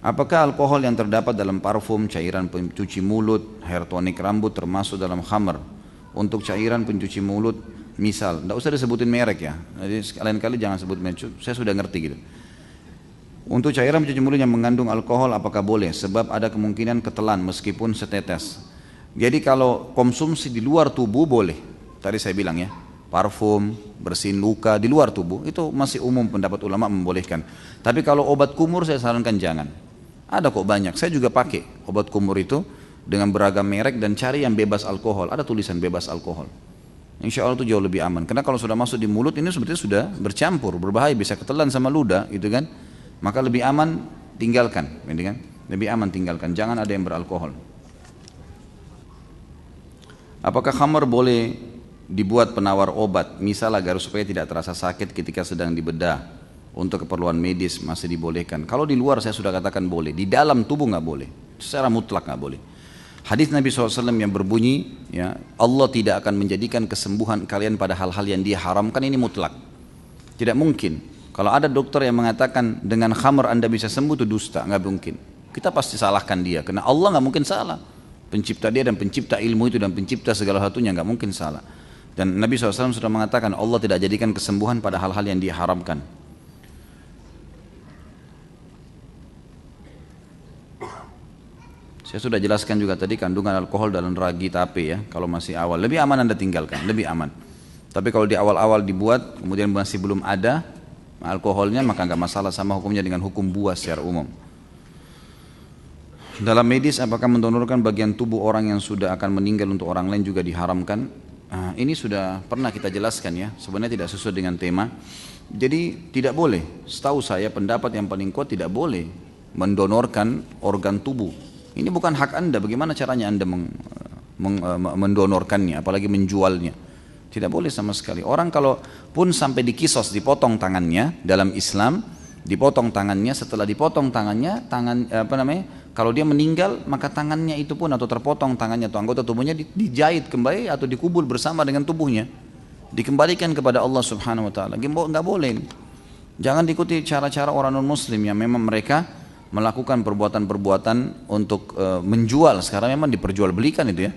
Apakah alkohol yang terdapat dalam parfum, cairan pencuci mulut, hair tonic rambut termasuk dalam khamar? Untuk cairan pencuci mulut, misal, tidak usah disebutin merek ya. Jadi sekalian kali jangan sebut merek, saya sudah ngerti gitu. Untuk cairan pencuci mulut yang mengandung alkohol apakah boleh? Sebab ada kemungkinan ketelan meskipun setetes. Jadi kalau konsumsi di luar tubuh boleh. Tadi saya bilang ya, parfum, bersihin luka di luar tubuh itu masih umum pendapat ulama membolehkan. Tapi kalau obat kumur saya sarankan jangan. Ada kok banyak. Saya juga pakai obat kumur itu dengan beragam merek dan cari yang bebas alkohol. Ada tulisan bebas alkohol. Insya Allah itu jauh lebih aman. Karena kalau sudah masuk di mulut ini sebetulnya sudah bercampur, berbahaya, bisa ketelan sama ludah, gitu kan? Maka lebih aman tinggalkan, gitu kan? Lebih aman tinggalkan. Jangan ada yang beralkohol. Apakah khamar boleh dibuat penawar obat, misal agar supaya tidak terasa sakit ketika sedang dibedah? Untuk keperluan medis masih dibolehkan. Kalau di luar saya sudah katakan boleh, di dalam tubuh nggak boleh, secara mutlak nggak boleh. Hadis Nabi SAW yang berbunyi, ya Allah tidak akan menjadikan kesembuhan kalian pada hal-hal yang dia haramkan ini mutlak. Tidak mungkin. Kalau ada dokter yang mengatakan dengan khamar anda bisa sembuh itu dusta, nggak mungkin. Kita pasti salahkan dia, karena Allah nggak mungkin salah. Pencipta dia dan pencipta ilmu itu dan pencipta segala satunya nggak mungkin salah. Dan Nabi SAW sudah mengatakan Allah tidak jadikan kesembuhan pada hal-hal yang diharamkan. Saya sudah jelaskan juga tadi kandungan alkohol dalam ragi tape ya, kalau masih awal. Lebih aman Anda tinggalkan, lebih aman. Tapi kalau di awal-awal dibuat, kemudian masih belum ada alkoholnya, maka nggak masalah sama hukumnya dengan hukum buah secara umum. Dalam medis, apakah mendonorkan bagian tubuh orang yang sudah akan meninggal untuk orang lain juga diharamkan? Nah, ini sudah pernah kita jelaskan ya, sebenarnya tidak sesuai dengan tema. Jadi tidak boleh, setahu saya pendapat yang paling kuat tidak boleh mendonorkan organ tubuh ini bukan hak Anda, bagaimana caranya Anda meng, meng, eh, mendonorkannya, apalagi menjualnya. Tidak boleh sama sekali. Orang kalau pun sampai dikisos, dipotong tangannya dalam Islam, dipotong tangannya, setelah dipotong tangannya, tangan apa namanya? Kalau dia meninggal, maka tangannya itu pun atau terpotong tangannya atau anggota tubuhnya dijahit kembali atau dikubur bersama dengan tubuhnya. Dikembalikan kepada Allah Subhanahu wa taala. Enggak boleh. Jangan diikuti cara-cara orang non muslim yang memang mereka melakukan perbuatan-perbuatan untuk e, menjual. Sekarang memang diperjualbelikan itu ya.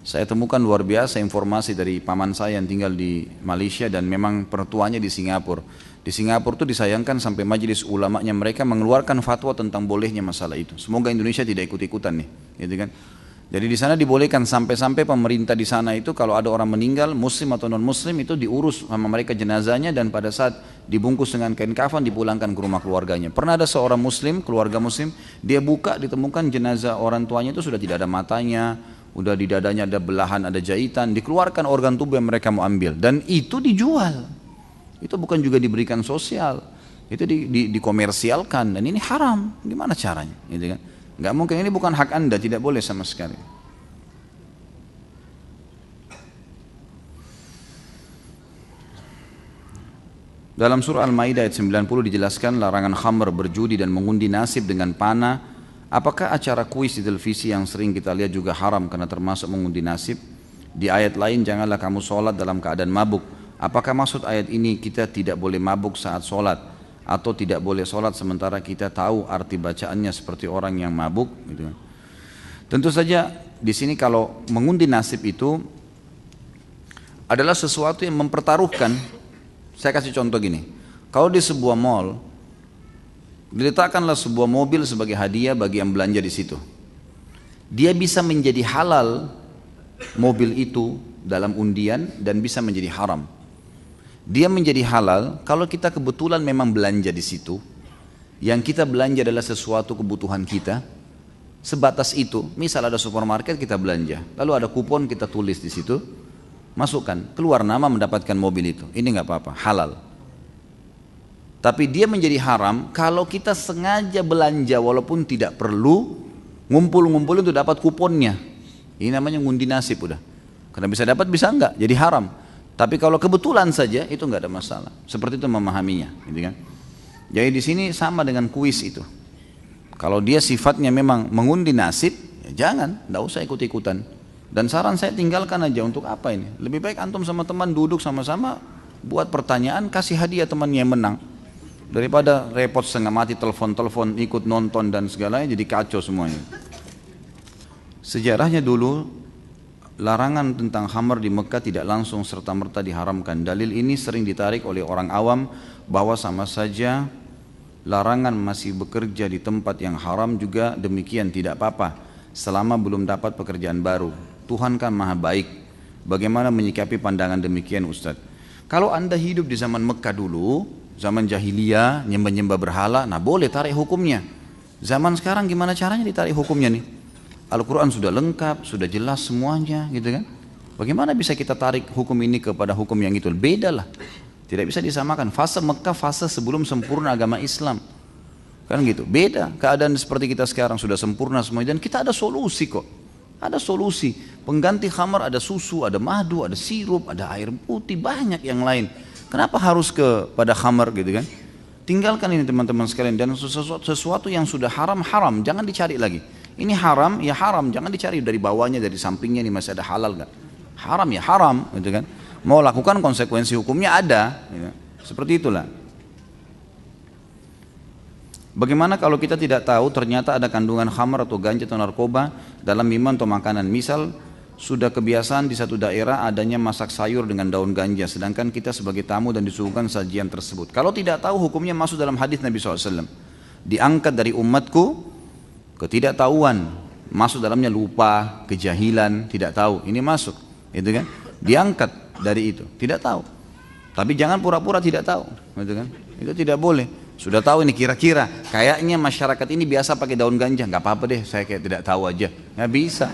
Saya temukan luar biasa informasi dari paman saya yang tinggal di Malaysia dan memang pertuanya di Singapura. Di Singapura itu disayangkan sampai majelis ulamanya mereka mengeluarkan fatwa tentang bolehnya masalah itu. Semoga Indonesia tidak ikut-ikutan nih gitu kan jadi di sana dibolehkan sampai-sampai pemerintah di sana itu kalau ada orang meninggal muslim atau non muslim itu diurus sama mereka jenazahnya dan pada saat dibungkus dengan kain kafan dipulangkan ke rumah keluarganya. Pernah ada seorang muslim, keluarga muslim, dia buka ditemukan jenazah orang tuanya itu sudah tidak ada matanya, udah di dadanya ada belahan, ada jahitan, dikeluarkan organ tubuh yang mereka mau ambil dan itu dijual. Itu bukan juga diberikan sosial, itu di, di, dikomersialkan dan ini haram. Gimana caranya? Gitu kan? Nggak mungkin ini bukan hak anda, tidak boleh sama sekali. Dalam surah Al-Maidah ayat 90 dijelaskan larangan khamr berjudi dan mengundi nasib dengan panah. Apakah acara kuis di televisi yang sering kita lihat juga haram karena termasuk mengundi nasib? Di ayat lain janganlah kamu sholat dalam keadaan mabuk. Apakah maksud ayat ini kita tidak boleh mabuk saat sholat? Atau tidak boleh sholat sementara kita tahu arti bacaannya seperti orang yang mabuk gitu kan. Tentu saja di sini kalau mengundi nasib itu adalah sesuatu yang mempertaruhkan. Saya kasih contoh gini. Kalau di sebuah mall diletakkanlah sebuah mobil sebagai hadiah bagi yang belanja di situ. Dia bisa menjadi halal mobil itu dalam undian dan bisa menjadi haram dia menjadi halal kalau kita kebetulan memang belanja di situ. Yang kita belanja adalah sesuatu kebutuhan kita. Sebatas itu, misal ada supermarket kita belanja, lalu ada kupon kita tulis di situ, masukkan, keluar nama mendapatkan mobil itu. Ini nggak apa-apa, halal. Tapi dia menjadi haram kalau kita sengaja belanja walaupun tidak perlu ngumpul-ngumpul untuk dapat kuponnya. Ini namanya ngundi nasib udah. Karena bisa dapat bisa enggak, jadi haram. Tapi kalau kebetulan saja itu nggak ada masalah. Seperti itu memahaminya, gitu kan? Jadi di sini sama dengan kuis itu. Kalau dia sifatnya memang mengundi nasib, ya jangan, nggak usah ikut-ikutan. Dan saran saya tinggalkan aja untuk apa ini? Lebih baik antum sama teman duduk sama-sama buat pertanyaan, kasih hadiah teman yang menang. Daripada repot setengah mati telepon-telepon ikut nonton dan segalanya jadi kacau semuanya. Sejarahnya dulu larangan tentang khamar di Mekah tidak langsung serta-merta diharamkan. Dalil ini sering ditarik oleh orang awam bahwa sama saja larangan masih bekerja di tempat yang haram juga demikian tidak apa-apa selama belum dapat pekerjaan baru. Tuhan kan maha baik. Bagaimana menyikapi pandangan demikian Ustaz? Kalau anda hidup di zaman Mekah dulu, zaman jahiliyah, nyembah-nyembah berhala, nah boleh tarik hukumnya. Zaman sekarang gimana caranya ditarik hukumnya nih? Al-Quran sudah lengkap, sudah jelas semuanya gitu kan. Bagaimana bisa kita tarik hukum ini kepada hukum yang itu? Beda lah. Tidak bisa disamakan. Fase Mekah fase sebelum sempurna agama Islam. Kan gitu. Beda keadaan seperti kita sekarang sudah sempurna semuanya dan kita ada solusi kok. Ada solusi. Pengganti khamar ada susu, ada madu, ada sirup, ada air putih, banyak yang lain. Kenapa harus ke pada khamar gitu kan? Tinggalkan ini teman-teman sekalian dan sesuatu, sesuatu yang sudah haram haram, jangan dicari lagi. Ini haram, ya haram, jangan dicari dari bawahnya, dari sampingnya ini masih ada halal gak? Haram ya haram, gitu kan? Mau lakukan konsekuensi hukumnya ada. Ya. Seperti itulah. Bagaimana kalau kita tidak tahu ternyata ada kandungan khamar atau ganja atau narkoba dalam minuman atau makanan. Misal sudah kebiasaan di satu daerah adanya masak sayur dengan daun ganja sedangkan kita sebagai tamu dan disuguhkan sajian tersebut. Kalau tidak tahu hukumnya masuk dalam hadis Nabi SAW. Diangkat dari umatku ketidaktahuan masuk dalamnya lupa, kejahilan, tidak tahu. Ini masuk, itu kan? Diangkat dari itu, tidak tahu. Tapi jangan pura-pura tidak tahu, gitu kan? Itu tidak boleh. Sudah tahu ini kira-kira, kayaknya masyarakat ini biasa pakai daun ganja, nggak apa-apa deh, saya kayak tidak tahu aja, nggak bisa.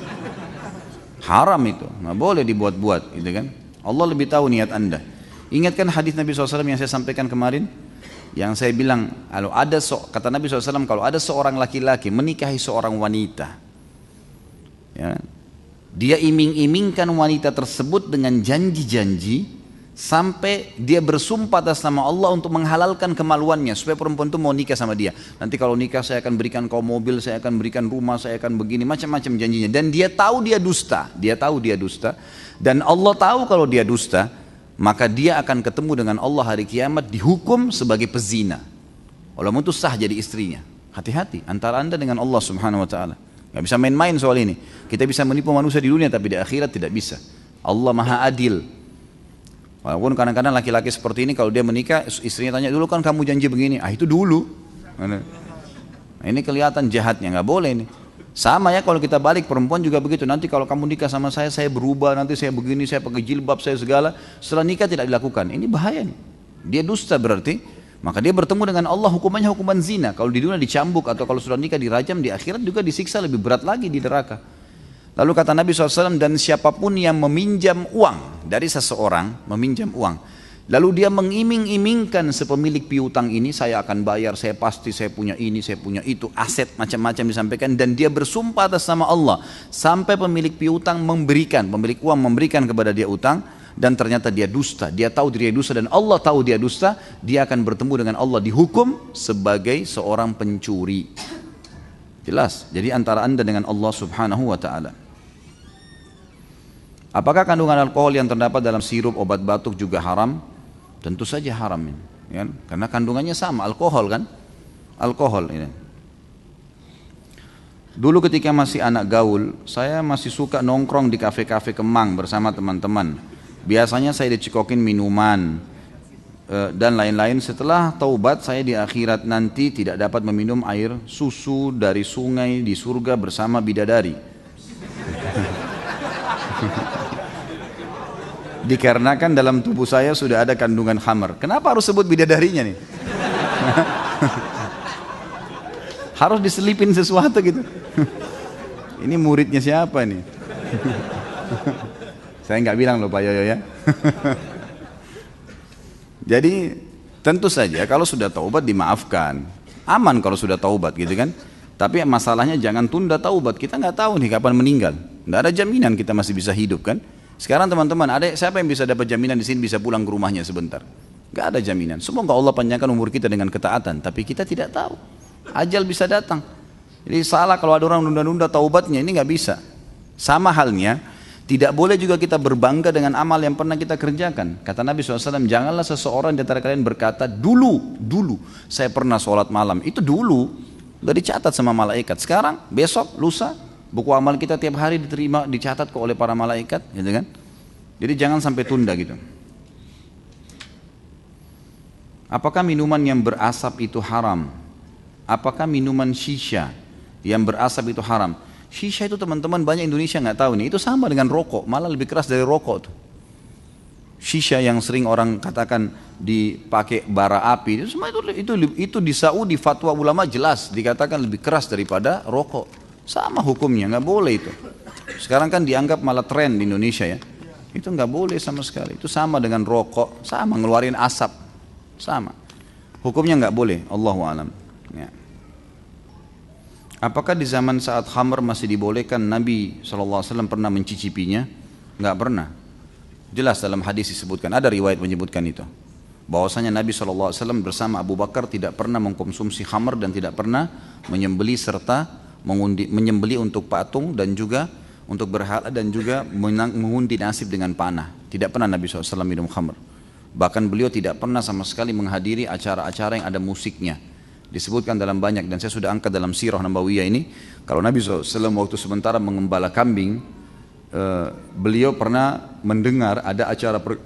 Haram itu, nggak boleh dibuat-buat, gitu kan? Allah lebih tahu niat anda. Ingatkan hadis Nabi SAW yang saya sampaikan kemarin, yang saya bilang, kalau ada so, kata Nabi SAW, kalau ada seorang laki-laki menikahi seorang wanita, ya, dia iming-imingkan wanita tersebut dengan janji-janji sampai dia bersumpah atas nama Allah untuk menghalalkan kemaluannya supaya perempuan itu mau nikah sama dia. Nanti kalau nikah saya akan berikan kau mobil, saya akan berikan rumah, saya akan begini macam-macam janjinya. Dan dia tahu dia dusta, dia tahu dia dusta dan Allah tahu kalau dia dusta, maka dia akan ketemu dengan Allah hari kiamat dihukum sebagai pezina. Walaupun itu sah jadi istrinya. Hati-hati antara anda dengan Allah subhanahu wa ta'ala. Gak bisa main-main soal ini. Kita bisa menipu manusia di dunia tapi di akhirat tidak bisa. Allah maha adil. Walaupun kadang-kadang laki-laki seperti ini kalau dia menikah istrinya tanya dulu kan kamu janji begini. Ah itu dulu. Nah, ini kelihatan jahatnya nggak boleh ini. Sama ya kalau kita balik perempuan juga begitu. Nanti kalau kamu nikah sama saya, saya berubah. Nanti saya begini, saya pakai jilbab, saya segala. Setelah nikah tidak dilakukan. Ini bahaya. Dia dusta berarti. Maka dia bertemu dengan Allah hukumannya hukuman zina. Kalau di dunia dicambuk atau kalau sudah nikah dirajam di akhirat juga disiksa lebih berat lagi di neraka. Lalu kata Nabi SAW dan siapa pun yang meminjam uang dari seseorang meminjam uang. Lalu dia mengiming-imingkan sepemilik piutang ini saya akan bayar, saya pasti saya punya ini, saya punya itu, aset macam-macam disampaikan dan dia bersumpah atas nama Allah sampai pemilik piutang memberikan, pemilik uang memberikan kepada dia utang, dan ternyata dia dusta, dia tahu dia dusta dan Allah tahu dia dusta, dia akan bertemu dengan Allah dihukum sebagai seorang pencuri. Jelas. Jadi antara Anda dengan Allah Subhanahu wa taala. Apakah kandungan alkohol yang terdapat dalam sirup obat batuk juga haram? Tentu saja haram ini, ya. Karena kandungannya sama, alkohol kan? Alkohol ini. Dulu ketika masih anak gaul, saya masih suka nongkrong di kafe-kafe Kemang bersama teman-teman Biasanya saya dicekokin minuman eh, dan lain-lain. Setelah taubat saya di akhirat nanti tidak dapat meminum air susu dari sungai di surga bersama bidadari. Dikarenakan dalam tubuh saya sudah ada kandungan khamar. Kenapa harus sebut bidadarinya nih? harus diselipin sesuatu gitu. Ini muridnya siapa nih? Saya nggak bilang loh Pak Yoyo ya. Jadi tentu saja kalau sudah taubat dimaafkan. Aman kalau sudah taubat gitu kan. Tapi masalahnya jangan tunda taubat. Kita nggak tahu nih kapan meninggal. Nggak ada jaminan kita masih bisa hidup kan. Sekarang teman-teman, ada siapa yang bisa dapat jaminan di sini bisa pulang ke rumahnya sebentar? Gak ada jaminan. Semoga Allah panjangkan umur kita dengan ketaatan. Tapi kita tidak tahu. Ajal bisa datang. Jadi salah kalau ada orang nunda-nunda taubatnya ini nggak bisa. Sama halnya Tidak boleh juga kita berbangga dengan amal yang pernah kita kerjakan. Kata Nabi SAW, janganlah seseorang di antara kalian berkata, dulu, dulu saya pernah sholat malam. Itu dulu, udah dicatat sama malaikat. Sekarang, besok, lusa, buku amal kita tiap hari diterima, dicatat kok oleh para malaikat. Gitu kan? Jadi jangan sampai tunda gitu. Apakah minuman yang berasap itu haram? Apakah minuman shisha yang berasap itu haram? Shisha itu teman-teman banyak Indonesia nggak tahu nih. Itu sama dengan rokok, malah lebih keras dari rokok tuh. Shisha yang sering orang katakan dipakai bara api itu semua itu itu itu di Saudi fatwa ulama jelas dikatakan lebih keras daripada rokok sama hukumnya nggak boleh itu sekarang kan dianggap malah tren di Indonesia ya itu nggak boleh sama sekali itu sama dengan rokok sama ngeluarin asap sama hukumnya nggak boleh Allahu alam ya. Apakah di zaman saat khamr masih dibolehkan Nabi SAW pernah mencicipinya? Enggak pernah. Jelas dalam hadis disebutkan, ada riwayat menyebutkan itu. Bahwasanya Nabi SAW bersama Abu Bakar tidak pernah mengkonsumsi khamr dan tidak pernah menyembeli serta mengundi, menyembeli untuk patung dan juga untuk berhala dan juga mengundi nasib dengan panah. Tidak pernah Nabi SAW minum khamr. Bahkan beliau tidak pernah sama sekali menghadiri acara-acara yang ada musiknya disebutkan dalam banyak dan saya sudah angkat dalam sirah Nabawiyah ini kalau Nabi SAW waktu sementara mengembala kambing uh, beliau pernah mendengar ada acara per,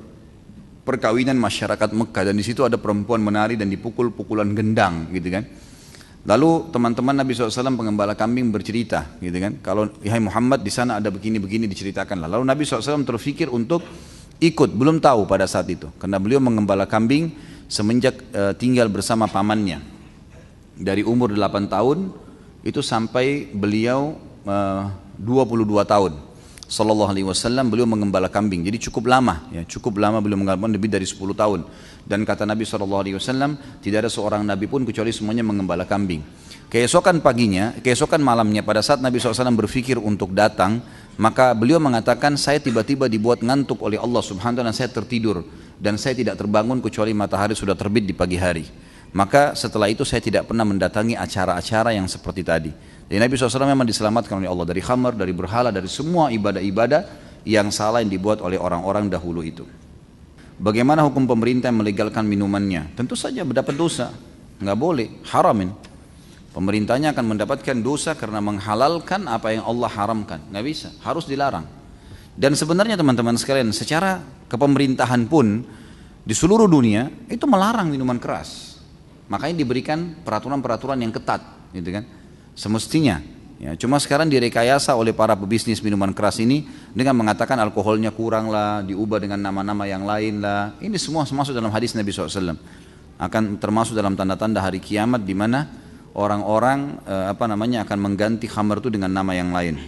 perkawinan masyarakat Mekah dan di situ ada perempuan menari dan dipukul pukulan gendang gitu kan lalu teman-teman Nabi SAW pengembala kambing bercerita gitu kan? Kalau ya Muhammad di sana ada begini-begini diceritakan lalu Nabi SAW terfikir untuk ikut belum tahu pada saat itu. Karena beliau mengembala kambing semenjak uh, tinggal bersama pamannya. Dari umur 8 tahun itu sampai beliau uh, 22 tahun Sallallahu Alaihi Wasallam beliau mengembala kambing. Jadi cukup lama ya cukup lama beliau mengembala lebih dari 10 tahun. Dan kata Nabi Sallallahu Alaihi Wasallam tidak ada seorang Nabi pun kecuali semuanya mengembala kambing. Keesokan paginya keesokan malamnya pada saat Nabi SAW berpikir untuk datang maka beliau mengatakan saya tiba-tiba dibuat ngantuk oleh Allah Subhanahu wa taala dan saya tertidur dan saya tidak terbangun kecuali matahari sudah terbit di pagi hari. Maka setelah itu saya tidak pernah mendatangi acara-acara yang seperti tadi. Jadi Nabi SAW memang diselamatkan oleh Allah dari khamar, dari berhala, dari semua ibadah-ibadah yang salah yang dibuat oleh orang-orang dahulu itu. Bagaimana hukum pemerintah yang melegalkan minumannya? Tentu saja mendapat dosa. Nggak boleh, haramin. Pemerintahnya akan mendapatkan dosa karena menghalalkan apa yang Allah haramkan. Nggak bisa, harus dilarang. Dan sebenarnya teman-teman sekalian, secara kepemerintahan pun di seluruh dunia itu melarang minuman keras Makanya diberikan peraturan-peraturan yang ketat, gitu kan? Semestinya. Ya, cuma sekarang direkayasa oleh para pebisnis minuman keras ini dengan mengatakan alkoholnya kurang lah, diubah dengan nama-nama yang lain lah. Ini semua masuk dalam hadis Nabi SAW. Akan termasuk dalam tanda-tanda hari kiamat di mana orang-orang eh, apa namanya akan mengganti khamar itu dengan nama yang lain.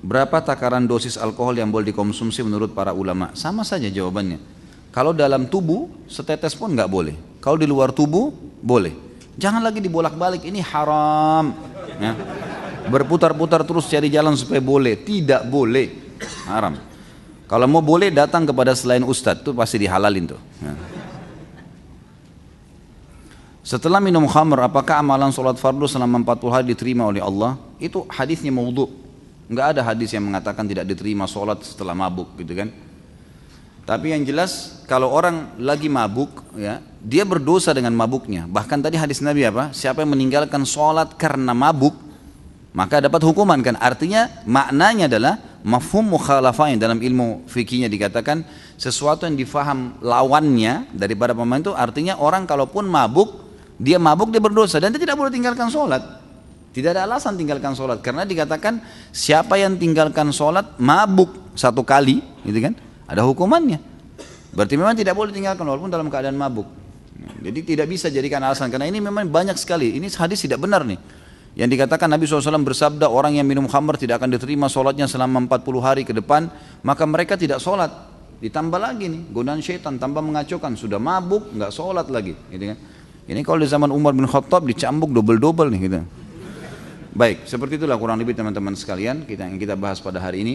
Berapa takaran dosis alkohol yang boleh dikonsumsi menurut para ulama? Sama saja jawabannya. Kalau dalam tubuh setetes pun nggak boleh. Kalau di luar tubuh boleh. Jangan lagi dibolak-balik ini haram. Ya. Berputar-putar terus cari jalan supaya boleh. Tidak boleh. Haram. Kalau mau boleh datang kepada selain ustadz itu pasti dihalalin tuh. Ya. Setelah minum khamr, apakah amalan sholat fardu selama 40 hari diterima oleh Allah? Itu hadisnya maudhu. Enggak ada hadis yang mengatakan tidak diterima sholat setelah mabuk gitu kan. Tapi yang jelas kalau orang lagi mabuk ya, dia berdosa dengan mabuknya. Bahkan tadi hadis Nabi apa? Siapa yang meninggalkan sholat karena mabuk, maka dapat hukuman kan. Artinya maknanya adalah mafhum mukhalafah yang dalam ilmu fikihnya dikatakan sesuatu yang difaham lawannya daripada pemain itu artinya orang kalaupun mabuk, dia mabuk dia berdosa dan dia tidak boleh tinggalkan sholat. Tidak ada alasan tinggalkan sholat karena dikatakan siapa yang tinggalkan sholat mabuk satu kali, gitu kan? Ada hukumannya. Berarti memang tidak boleh tinggalkan walaupun dalam keadaan mabuk. Jadi tidak bisa jadikan alasan karena ini memang banyak sekali. Ini hadis tidak benar nih. Yang dikatakan Nabi SAW bersabda orang yang minum khamr tidak akan diterima sholatnya selama 40 hari ke depan maka mereka tidak sholat ditambah lagi nih godaan syaitan tambah mengacaukan sudah mabuk nggak sholat lagi gitu kan ini kalau di zaman Umar bin Khattab dicambuk double-double nih gitu baik seperti itulah kurang lebih teman-teman sekalian kita yang kita bahas pada hari ini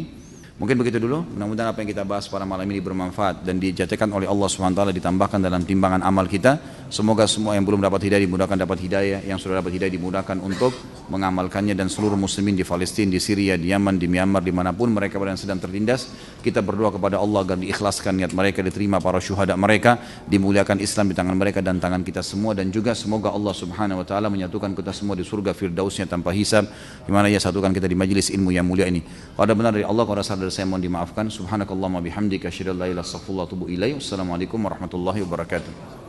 Mungkin begitu dulu. Mudah-mudahan apa yang kita bahas pada malam ini bermanfaat dan dijadikan oleh Allah SWT ditambahkan dalam timbangan amal kita. Semoga semua yang belum dapat hidayah dimudahkan dapat hidayah, yang sudah dapat hidayah dimudahkan untuk mengamalkannya dan seluruh muslimin di Palestina, di Syria, di Yaman, di Myanmar, di mana pun mereka berada sedang tertindas. Kita berdoa kepada Allah agar diikhlaskan niat mereka, diterima para syuhada mereka, dimuliakan Islam di tangan mereka dan tangan kita semua dan juga semoga Allah Subhanahu wa taala menyatukan kita semua di surga firdausnya tanpa hisab di mana ia satukan kita di majlis ilmu yang mulia ini. Kalau benar dari Allah, kalau sadar saya mohon dimaafkan. Subhanakallahumma bihamdika asyhadu an la ilaha illa anta astaghfiruka wa atubu ilaik. Wassalamualaikum warahmatullahi wabarakatuh.